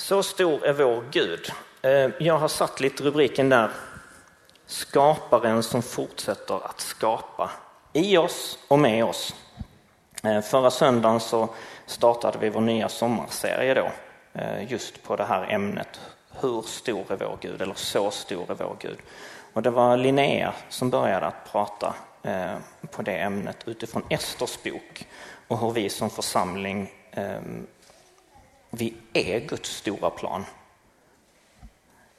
Så stor är vår Gud. Eh, jag har satt lite rubriken där. Skaparen som fortsätter att skapa i oss och med oss. Eh, förra söndagen så startade vi vår nya sommarserie då, eh, just på det här ämnet. Hur stor är vår Gud? Eller så stor är vår Gud. Och det var Linnea som började att prata på det ämnet utifrån Esters bok och hur vi som församling vi är Guds stora plan.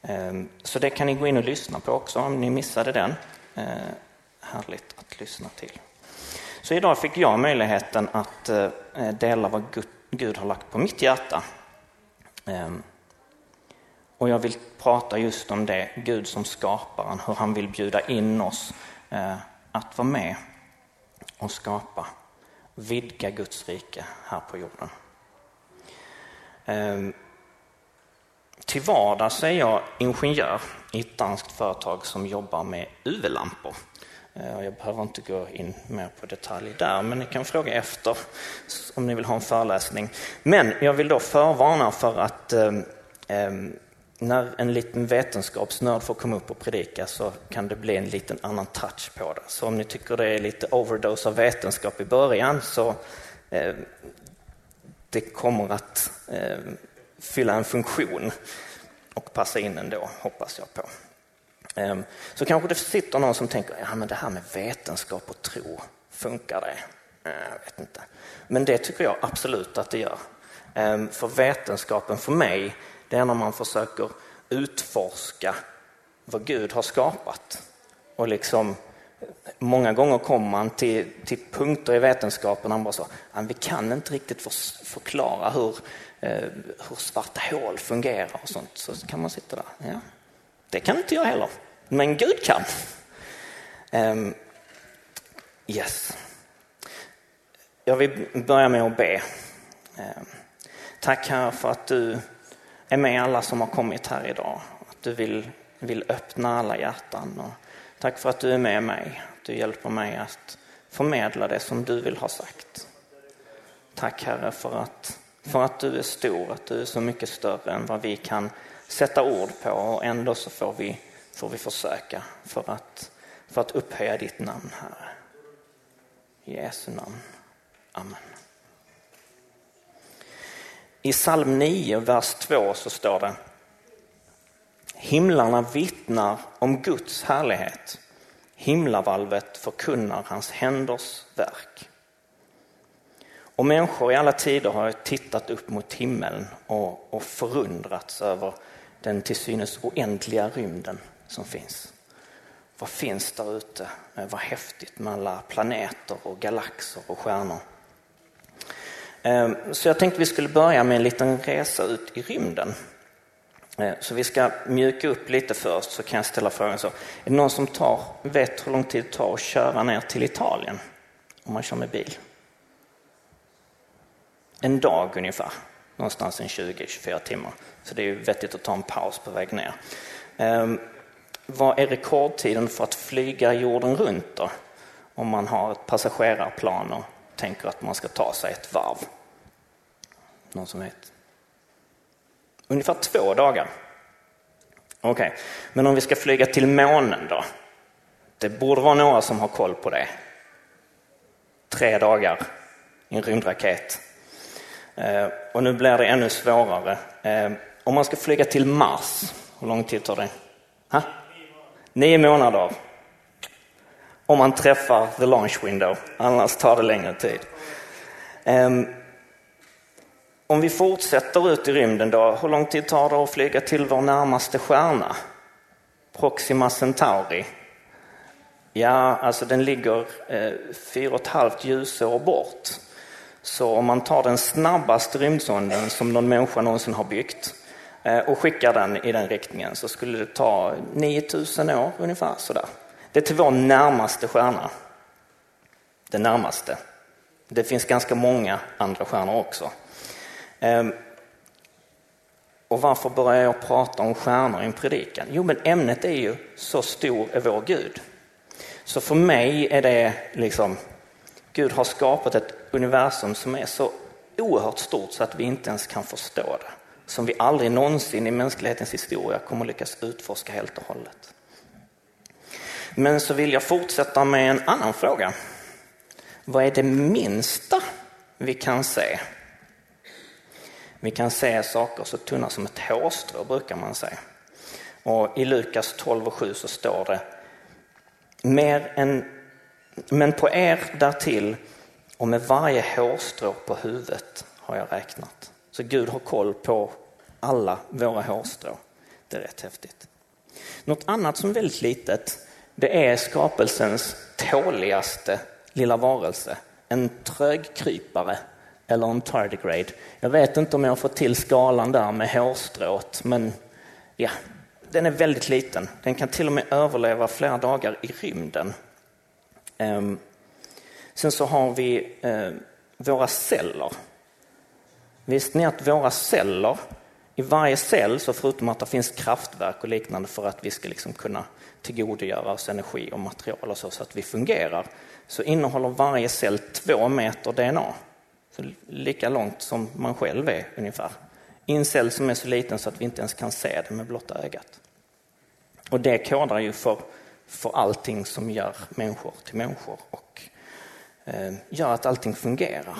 Ehm, så det kan ni gå in och lyssna på också om ni missade den. Eh, härligt att lyssna till. Så idag fick jag möjligheten att eh, dela vad Gud har lagt på mitt hjärta. Ehm, och jag vill prata just om det, Gud som skaparen, hur han vill bjuda in oss eh, att vara med och skapa, vidga Guds rike här på jorden. Ehm, till vardags är jag ingenjör i ett danskt företag som jobbar med UV-lampor. Eh, jag behöver inte gå in mer på detalj där, men ni kan fråga efter om ni vill ha en föreläsning. Men jag vill då förvarna för att eh, när en liten vetenskapsnörd får komma upp och predika så kan det bli en liten annan touch på det. Så om ni tycker det är lite overdose av vetenskap i början så eh, det kommer att eh, fylla en funktion och passa in ändå, hoppas jag på. Eh, så kanske det sitter någon som tänker, ja men det här med vetenskap och tro, funkar det? Eh, jag vet inte. Men det tycker jag absolut att det gör. Ehm, för vetenskapen för mig, det är när man försöker utforska vad Gud har skapat och liksom Många gånger kommer man till, till punkter i vetenskapen där man bara så, vi kan inte riktigt för, förklara hur, eh, hur svarta hål fungerar och sånt. Så kan man sitta där, ja, det kan inte jag heller, men Gud kan. Um, yes. Jag vill börja med att be. Um, tack Herre för att du är med alla som har kommit här idag. Att du vill, vill öppna alla hjärtan. Och tack för att du är med mig du hjälper mig att förmedla det som du vill ha sagt. Tack Herre för att, för att du är stor, att du är så mycket större än vad vi kan sätta ord på och ändå så får vi, får vi försöka för att, för att upphöja ditt namn Herre. I Jesu namn. Amen. I psalm 9, vers 2 så står det Himlarna vittnar om Guds härlighet Himlavalvet förkunnar hans händers verk. Och människor i alla tider har tittat upp mot himlen och, och förundrats över den till synes oändliga rymden som finns. Vad finns där ute? Vad häftigt med alla planeter och galaxer och stjärnor. Ehm, så jag tänkte vi skulle börja med en liten resa ut i rymden. Eh, så vi ska mjuka upp lite först så kan jag ställa frågan så. Är det någon som tar, vet hur lång tid det tar att köra ner till Italien om man kör med bil? En dag ungefär, någonstans en 20-24 timmar. Så det är ju vettigt att ta en paus på väg ner. Ehm, vad är rekordtiden för att flyga jorden runt då? Om man har ett passagerarplan och tänker att man ska ta sig ett varv. Någon som vet? Ungefär två dagar. Okej, okay. men om vi ska flyga till månen då? Det borde vara några som har koll på det. Tre dagar i en rymdraket. Eh, och nu blir det ännu svårare. Eh, om man ska flyga till Mars, hur lång tid tar det? Ha? Nio månader. Om man träffar the launch window, annars tar det längre tid. Ehm, om vi fortsätter ut i rymden då, hur lång tid tar det att flyga till vår närmaste stjärna? Proxima Centauri. Ja, alltså den ligger eh, fyra och ett halvt ljusår bort. Så om man tar den snabbaste rymdsonden som någon människa någonsin har byggt eh, och skickar den i den riktningen så skulle det ta 9000 år ungefär sådär. Det är till vår närmaste stjärna. Den närmaste. Det finns ganska många andra stjärnor också. Ehm, och varför börjar jag prata om stjärnor i en predikan? Jo, men ämnet är ju så stor är vår Gud. Så för mig är det liksom, Gud har skapat ett universum som är så oerhört stort så att vi inte ens kan förstå det. som vi aldrig någonsin i mänsklighetens historia kommer lyckas utforska helt och hållet. Men så vill jag fortsätta med en annan fråga. Vad är det minsta vi kan se? Vi kan se saker så tunna som ett hårstrå brukar man säga. Och I Lukas 12 och 7 så står det Mer än, Men på er därtill och med varje hårstrå på huvudet har jag räknat. Så Gud har koll på alla våra hårstrå. Det är rätt häftigt. Något annat som är väldigt litet, det är skapelsens tåligaste lilla varelse. En trögkrypare eller en tardigrade. Jag vet inte om jag har fått till skalan där med hårstrået, men ja, den är väldigt liten. Den kan till och med överleva flera dagar i rymden. Ehm, sen så har vi eh, våra celler. Visste ni att våra celler, i varje cell, så förutom att det finns kraftverk och liknande för att vi ska liksom kunna tillgodogöra oss energi och material och så, så att vi fungerar, så innehåller varje cell två meter DNA. Så lika långt som man själv är ungefär. Incel en cell som är så liten så att vi inte ens kan se det med blotta ögat. Och det kodar ju för, för allting som gör människor till människor och eh, gör att allting fungerar.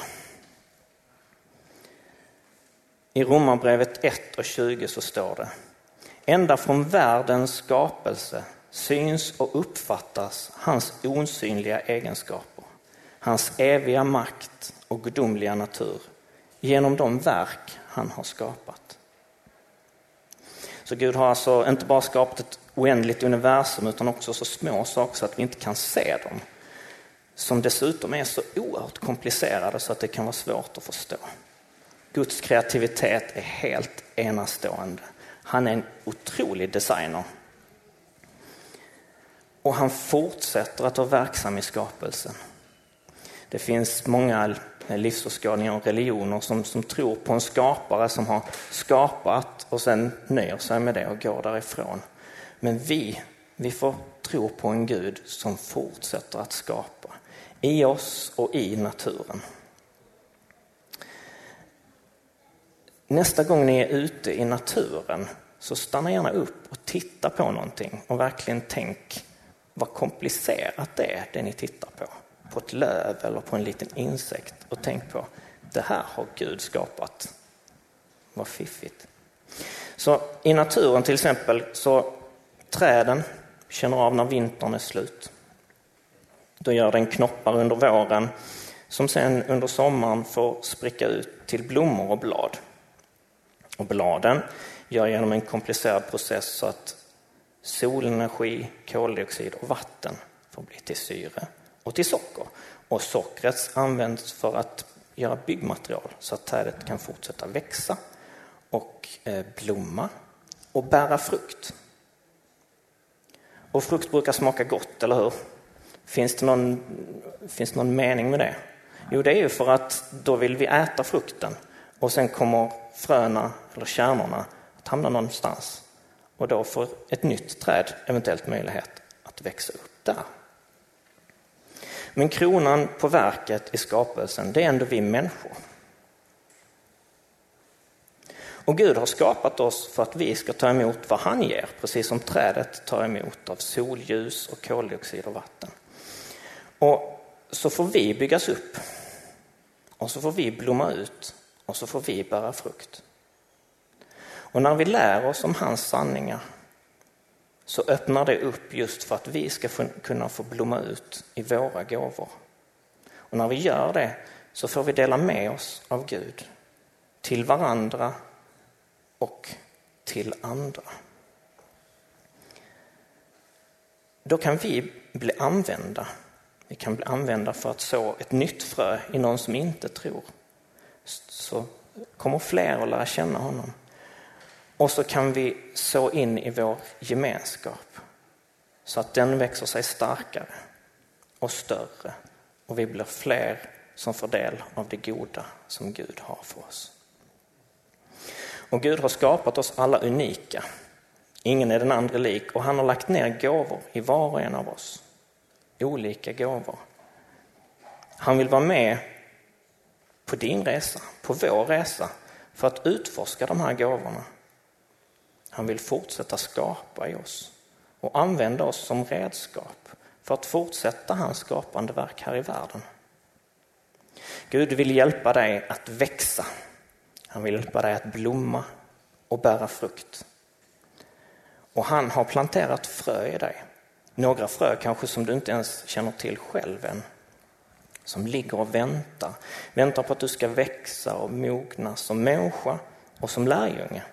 I Romarbrevet 1 och 20 så står det Ända från världens skapelse syns och uppfattas hans osynliga egenskaper, hans eviga makt och gudomliga natur genom de verk han har skapat. Så Gud har alltså inte bara skapat ett oändligt universum utan också så små saker så att vi inte kan se dem. Som dessutom är så oerhört komplicerade så att det kan vara svårt att förstå. Guds kreativitet är helt enastående. Han är en otrolig designer. Och han fortsätter att vara verksam i skapelsen. Det finns många livsåskådningar och religioner som, som tror på en skapare som har skapat och sen nöjer sig med det och går därifrån. Men vi, vi får tro på en Gud som fortsätter att skapa i oss och i naturen. Nästa gång ni är ute i naturen så stanna gärna upp och titta på någonting och verkligen tänk vad komplicerat det är det ni tittar på. På ett löv eller på en liten insekt och tänkt på det här har Gud skapat. Vad fiffigt. Så i naturen till exempel så träden känner av när vintern är slut. Då gör den knoppar under våren som sen under sommaren får spricka ut till blommor och blad. Och bladen gör genom en komplicerad process så att solenergi, koldioxid och vatten får bli till syre och till socker. Och sockret används för att göra byggmaterial så att trädet kan fortsätta växa och eh, blomma och bära frukt. Och frukt brukar smaka gott, eller hur? Finns det någon, finns det någon mening med det? Jo, det är ju för att då vill vi äta frukten och sen kommer fröna eller kärnorna att hamna någonstans och då får ett nytt träd eventuellt möjlighet att växa upp där. Men kronan på verket i skapelsen, det är ändå vi människor. Och Gud har skapat oss för att vi ska ta emot vad han ger, precis som trädet tar emot av solljus och koldioxid och vatten. Och så får vi byggas upp och så får vi blomma ut och så får vi bära frukt. Och när vi lär oss om hans sanningar så öppnar det upp just för att vi ska kunna få blomma ut i våra gåvor. Och när vi gör det så får vi dela med oss av Gud till varandra och till andra. Då kan vi bli använda. Vi kan bli använda för att så ett nytt frö i någon som inte tror. Så kommer fler att lära känna honom. Och så kan vi så in i vår gemenskap så att den växer sig starkare och större och vi blir fler som får del av det goda som Gud har för oss. Och Gud har skapat oss alla unika. Ingen är den andra lik och han har lagt ner gåvor i var och en av oss. Olika gåvor. Han vill vara med på din resa, på vår resa för att utforska de här gåvorna. Han vill fortsätta skapa i oss och använda oss som redskap för att fortsätta hans skapande verk här i världen. Gud vill hjälpa dig att växa. Han vill hjälpa dig att blomma och bära frukt. Och han har planterat frö i dig. Några frö kanske som du inte ens känner till själv än. Som ligger och väntar. Väntar på att du ska växa och mogna som människa och som lärjunge.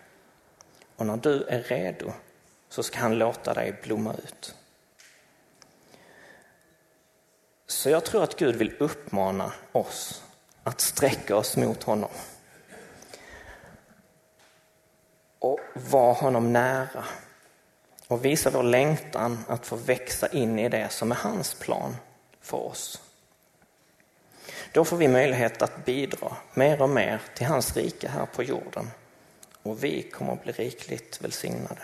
Och när du är redo så ska han låta dig blomma ut. Så jag tror att Gud vill uppmana oss att sträcka oss mot honom. Och vara honom nära. Och visa vår längtan att få växa in i det som är hans plan för oss. Då får vi möjlighet att bidra mer och mer till hans rike här på jorden. Och vi kommer att bli rikligt välsignade.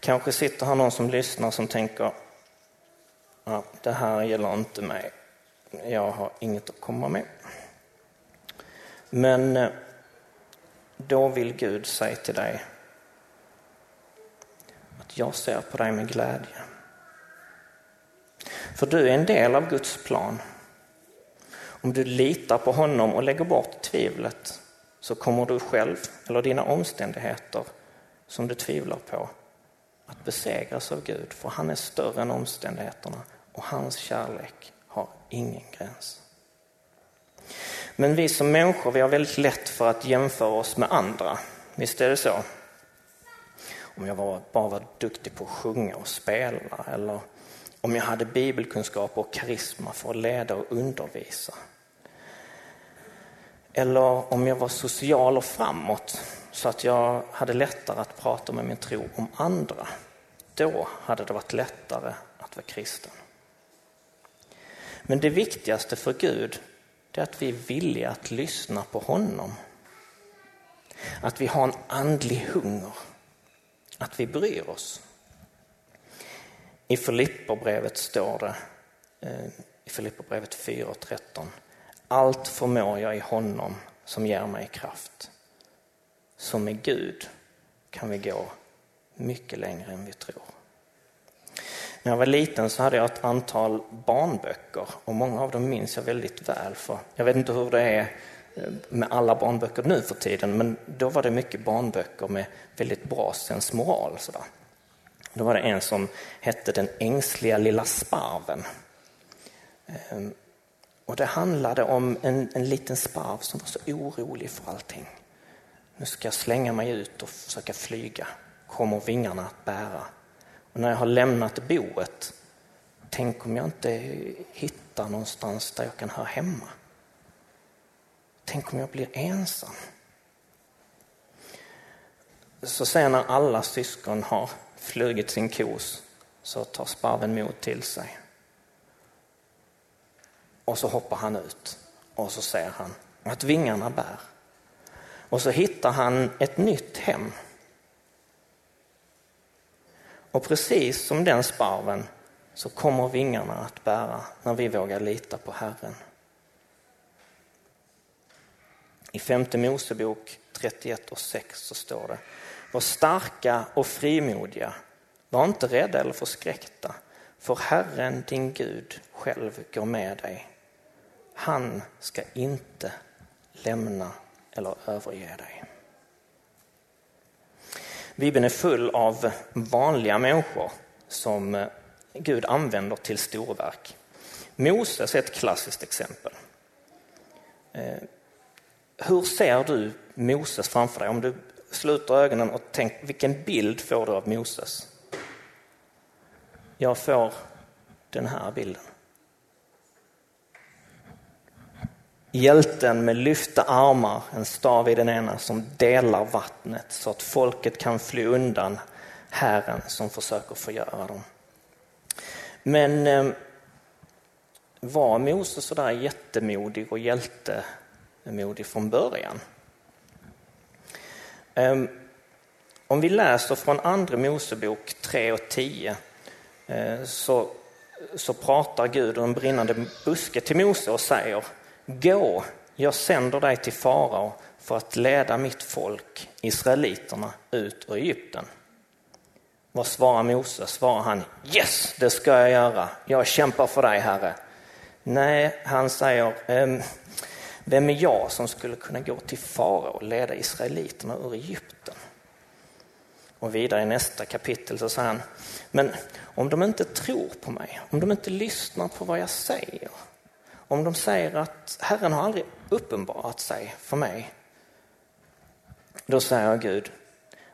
Kanske sitter här någon som lyssnar som tänker ja, det här gäller inte mig. Jag har inget att komma med. Men eh, då vill Gud säga till dig att jag ser på dig med glädje. För du är en del av Guds plan. Om du litar på honom och lägger bort tvivlet så kommer du själv eller dina omständigheter som du tvivlar på att besegras av Gud, för han är större än omständigheterna och hans kärlek har ingen gräns. Men vi som människor vi har väldigt lätt för att jämföra oss med andra. Visst är det så? Om jag var, bara var duktig på att sjunga och spela eller om jag hade bibelkunskap och karisma för att leda och undervisa. Eller om jag var social och framåt så att jag hade lättare att prata med min tro om andra. Då hade det varit lättare att vara kristen. Men det viktigaste för Gud är att vi är villiga att lyssna på honom. Att vi har en andlig hunger. Att vi bryr oss. I Filipperbrevet står det, eh, i Filipperbrevet 4.13. Allt förmår jag i honom som ger mig kraft. Så med Gud kan vi gå mycket längre än vi tror. När jag var liten så hade jag ett antal barnböcker och många av dem minns jag väldigt väl. För jag vet inte hur det är eh, med alla barnböcker nu för tiden, men då var det mycket barnböcker med väldigt bra sensmoral. Sådär. Då var det en som hette Den ängsliga lilla sparven. Ehm, och det handlade om en, en liten sparv som var så orolig för allting. Nu ska jag slänga mig ut och försöka flyga. Kommer vingarna att bära? Och när jag har lämnat boet, tänk om jag inte hittar någonstans där jag kan höra hemma. Tänk om jag blir ensam. Så sen när alla syskon har flugit sin kos så tar sparven mod till sig. Och så hoppar han ut och så ser han att vingarna bär. Och så hittar han ett nytt hem. Och precis som den sparven så kommer vingarna att bära när vi vågar lita på Herren. I femte Mosebok 31 och 6 så står det Var starka och frimodiga, var inte rädda eller förskräckta, för Herren din Gud själv går med dig. Han ska inte lämna eller överge dig. Bibeln är full av vanliga människor som eh, Gud använder till storverk. Moses är ett klassiskt exempel. Eh, hur ser du Moses framför dig? Om du sluter ögonen och tänker, vilken bild får du av Moses? Jag får den här bilden. Hjälten med lyfta armar, en stav i den ena, som delar vattnet så att folket kan fly undan Herren som försöker förgöra dem. Men eh, var Moses sådär jättemodig och hjältemodig från början? Eh, om vi läser från Andra Mosebok 3 och 10 eh, så så pratar Gud ur en brinnande buske till Mose och säger Gå, jag sänder dig till farao för att leda mitt folk, israeliterna, ut ur Egypten. Vad svarar Mose? Svarar han Yes, det ska jag göra. Jag kämpar för dig, Herre. Nej, han säger ehm, Vem är jag som skulle kunna gå till farao och leda israeliterna ur Egypten? Och vidare i nästa kapitel så säger han Men om de inte tror på mig, om de inte lyssnar på vad jag säger, om de säger att Herren har aldrig uppenbarat sig för mig, då säger Gud,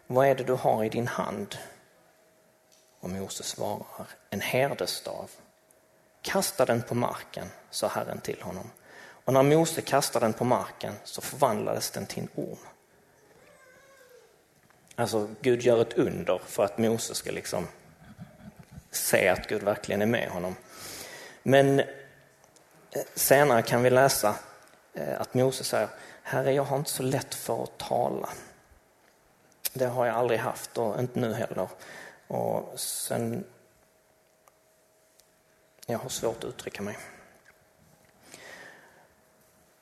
vad är det du har i din hand? Och Mose svarar, en herdestav. Kasta den på marken, sa Herren till honom. Och när Mose kastade den på marken så förvandlades den till en orm. Alltså Gud gör ett under för att Mose ska liksom se att Gud verkligen är med honom. Men senare kan vi läsa eh, att Mose säger, Herre jag har inte så lätt för att tala. Det har jag aldrig haft och inte nu heller. Och sen, jag har svårt att uttrycka mig.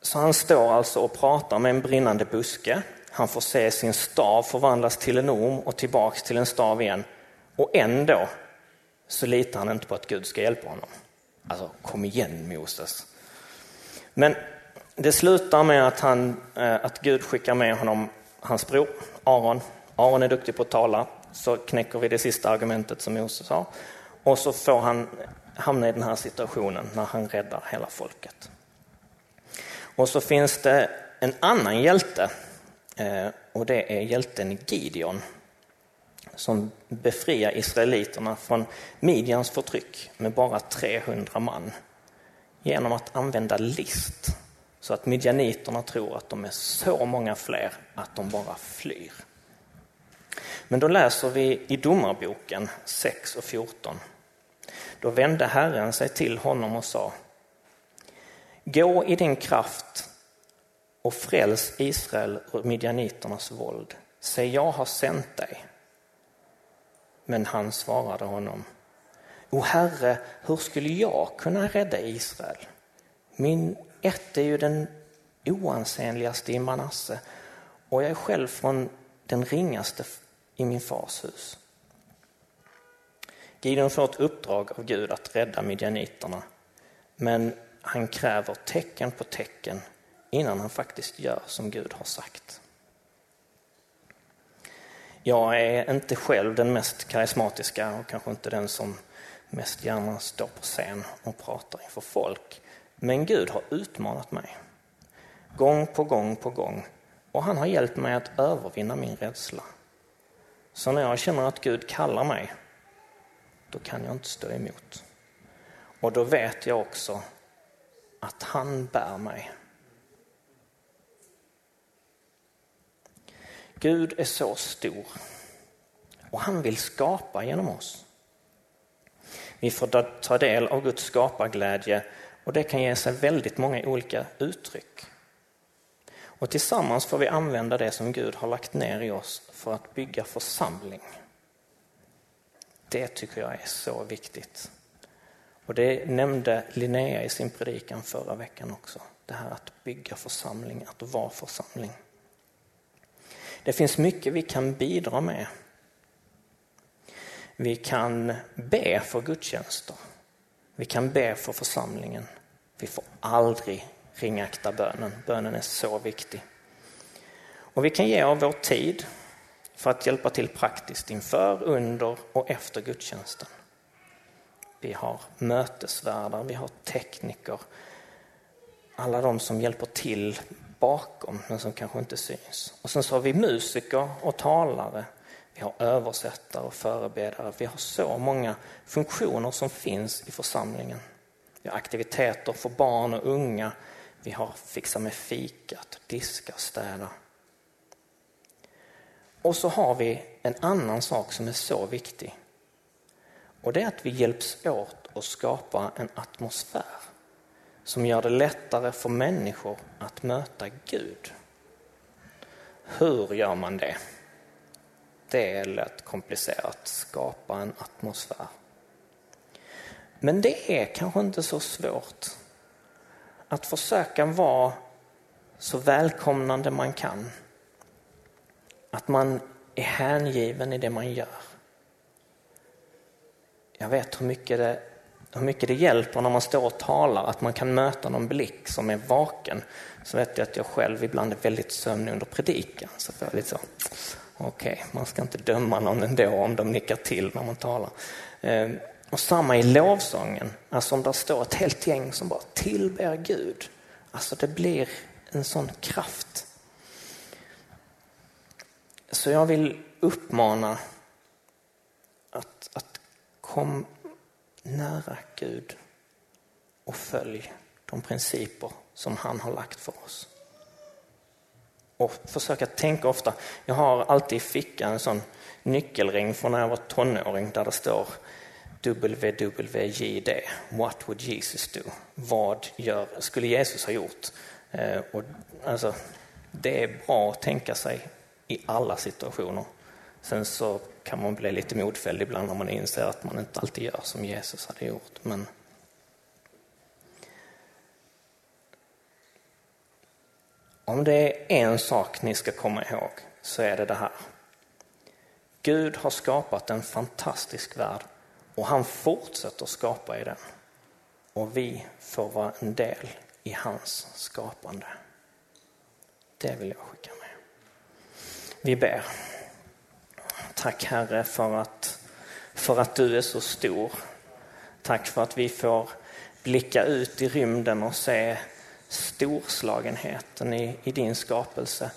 Så han står alltså och pratar med en brinnande buske. Han får se sin stav förvandlas till en orm och tillbaks till en stav igen. Och ändå så litar han inte på att Gud ska hjälpa honom. Alltså, kom igen Moses. Men det slutar med att, han, eh, att Gud skickar med honom hans bror Aron. Aron är duktig på att tala, så knäcker vi det sista argumentet som Moses har. Och så får han hamna i den här situationen när han räddar hela folket. Och så finns det en annan hjälte eh, och det är hjälten Gideon som befriar israeliterna från Midjans förtryck med bara 300 man genom att använda list så att midjaniterna tror att de är så många fler att de bara flyr. Men då läser vi i Domarboken 6 och 14. Då vände Herren sig till honom och sa Gå i din kraft och fräls Israel ur midjaniternas våld. Se, jag har sänt dig. Men han svarade honom O Herre, hur skulle jag kunna rädda Israel? Min ett är ju den oansenligaste i Manasse och jag är själv från den ringaste i min fars hus. Gideon får ett uppdrag av Gud att rädda midjaniterna men han kräver tecken på tecken innan han faktiskt gör som Gud har sagt. Jag är inte själv den mest karismatiska och kanske inte den som mest gärna står på scen och pratar inför folk. Men Gud har utmanat mig. Gång på gång på gång. Och han har hjälpt mig att övervinna min rädsla. Så när jag känner att Gud kallar mig, då kan jag inte stå emot. Och då vet jag också att han bär mig. Gud är så stor och han vill skapa genom oss. Vi får ta del av Guds skaparglädje och det kan ge sig väldigt många olika uttryck. Och tillsammans får vi använda det som Gud har lagt ner i oss för att bygga församling. Det tycker jag är så viktigt. Och det nämnde Linnea i sin predikan förra veckan också. Det här att bygga församling, att vara församling. Det finns mycket vi kan bidra med. Vi kan be för gudstjänster. Vi kan be för församlingen. Vi får aldrig ringakta bönen. Bönen är så viktig. Och vi kan ge av vår tid för att hjälpa till praktiskt inför, under och efter gudstjänsten. Vi har mötesvärdar, vi har tekniker, alla de som hjälper till bakom men som kanske inte syns. Och sen så har vi musiker och talare, vi har översättare och förebedjare. Vi har så många funktioner som finns i församlingen. Vi har aktiviteter för barn och unga. Vi har fixa med fikat, diska, städa. Och så har vi en annan sak som är så viktig. Och det är att vi hjälps åt att skapa en atmosfär som gör det lättare för människor att möta Gud. Hur gör man det? Det är lätt komplicerat, skapa en atmosfär. Men det är kanske inte så svårt att försöka vara så välkomnande man kan. Att man är hängiven i det man gör. Jag vet hur mycket det, hur mycket det hjälper när man står och talar, att man kan möta någon blick som är vaken. Så vet jag att jag själv ibland är väldigt sömnig under predikan. Så jag lite så, okej, okay, man ska inte döma någon ändå om de nickar till när man talar. Ehm, och samma i lovsången, alltså om det står ett helt gäng som bara tillber Gud. Alltså det blir en sån kraft. Så jag vill uppmana att, att kom nära Gud och följ de principer som han har lagt för oss. Och försöka tänka ofta. Jag har alltid i fickan en sån nyckelring från när jag var tonåring där det står WWJD, What would Jesus do? Vad gör, skulle Jesus ha gjort? Eh, och alltså, det är bra att tänka sig i alla situationer. Sen så kan man bli lite modfälld ibland när man inser att man inte alltid gör som Jesus hade gjort. Men om det är en sak ni ska komma ihåg så är det det här. Gud har skapat en fantastisk värld och han fortsätter skapa i den. Och vi får vara en del i hans skapande. Det vill jag skicka med. Vi ber. Tack Herre för att, för att du är så stor. Tack för att vi får blicka ut i rymden och se storslagenheten i, i din skapelse.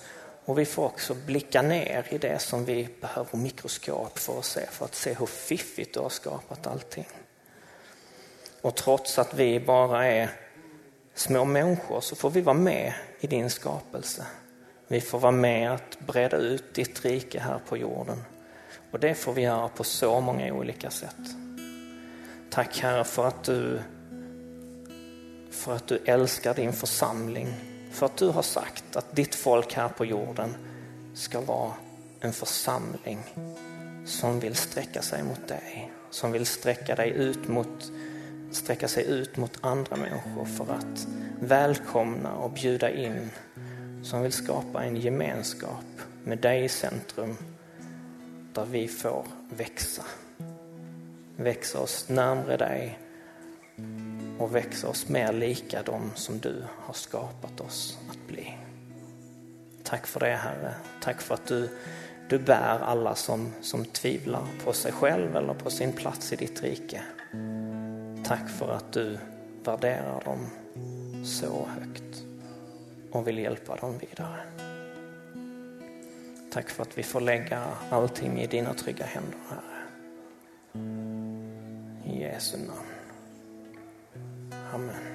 Och vi får också blicka ner i det som vi behöver mikroskop för att se, för att se hur fiffigt du har skapat allting. Och trots att vi bara är små människor så får vi vara med i din skapelse. Vi får vara med att breda ut ditt rike här på jorden. Och det får vi göra på så många olika sätt. Tack Herre för att du, för att du älskar din församling. För att du har sagt att ditt folk här på jorden ska vara en församling som vill sträcka sig mot dig. Som vill sträcka, dig ut mot, sträcka sig ut mot andra människor för att välkomna och bjuda in. Som vill skapa en gemenskap med dig i centrum där vi får växa. Växa oss närmre dig och växa oss mer lika dem som du har skapat oss att bli. Tack för det Herre. Tack för att du, du bär alla som, som tvivlar på sig själv eller på sin plats i ditt rike. Tack för att du värderar dem så högt och vill hjälpa dem vidare. Tack för att vi får lägga allting i dina trygga händer, Herre. I Jesu namn. Amen.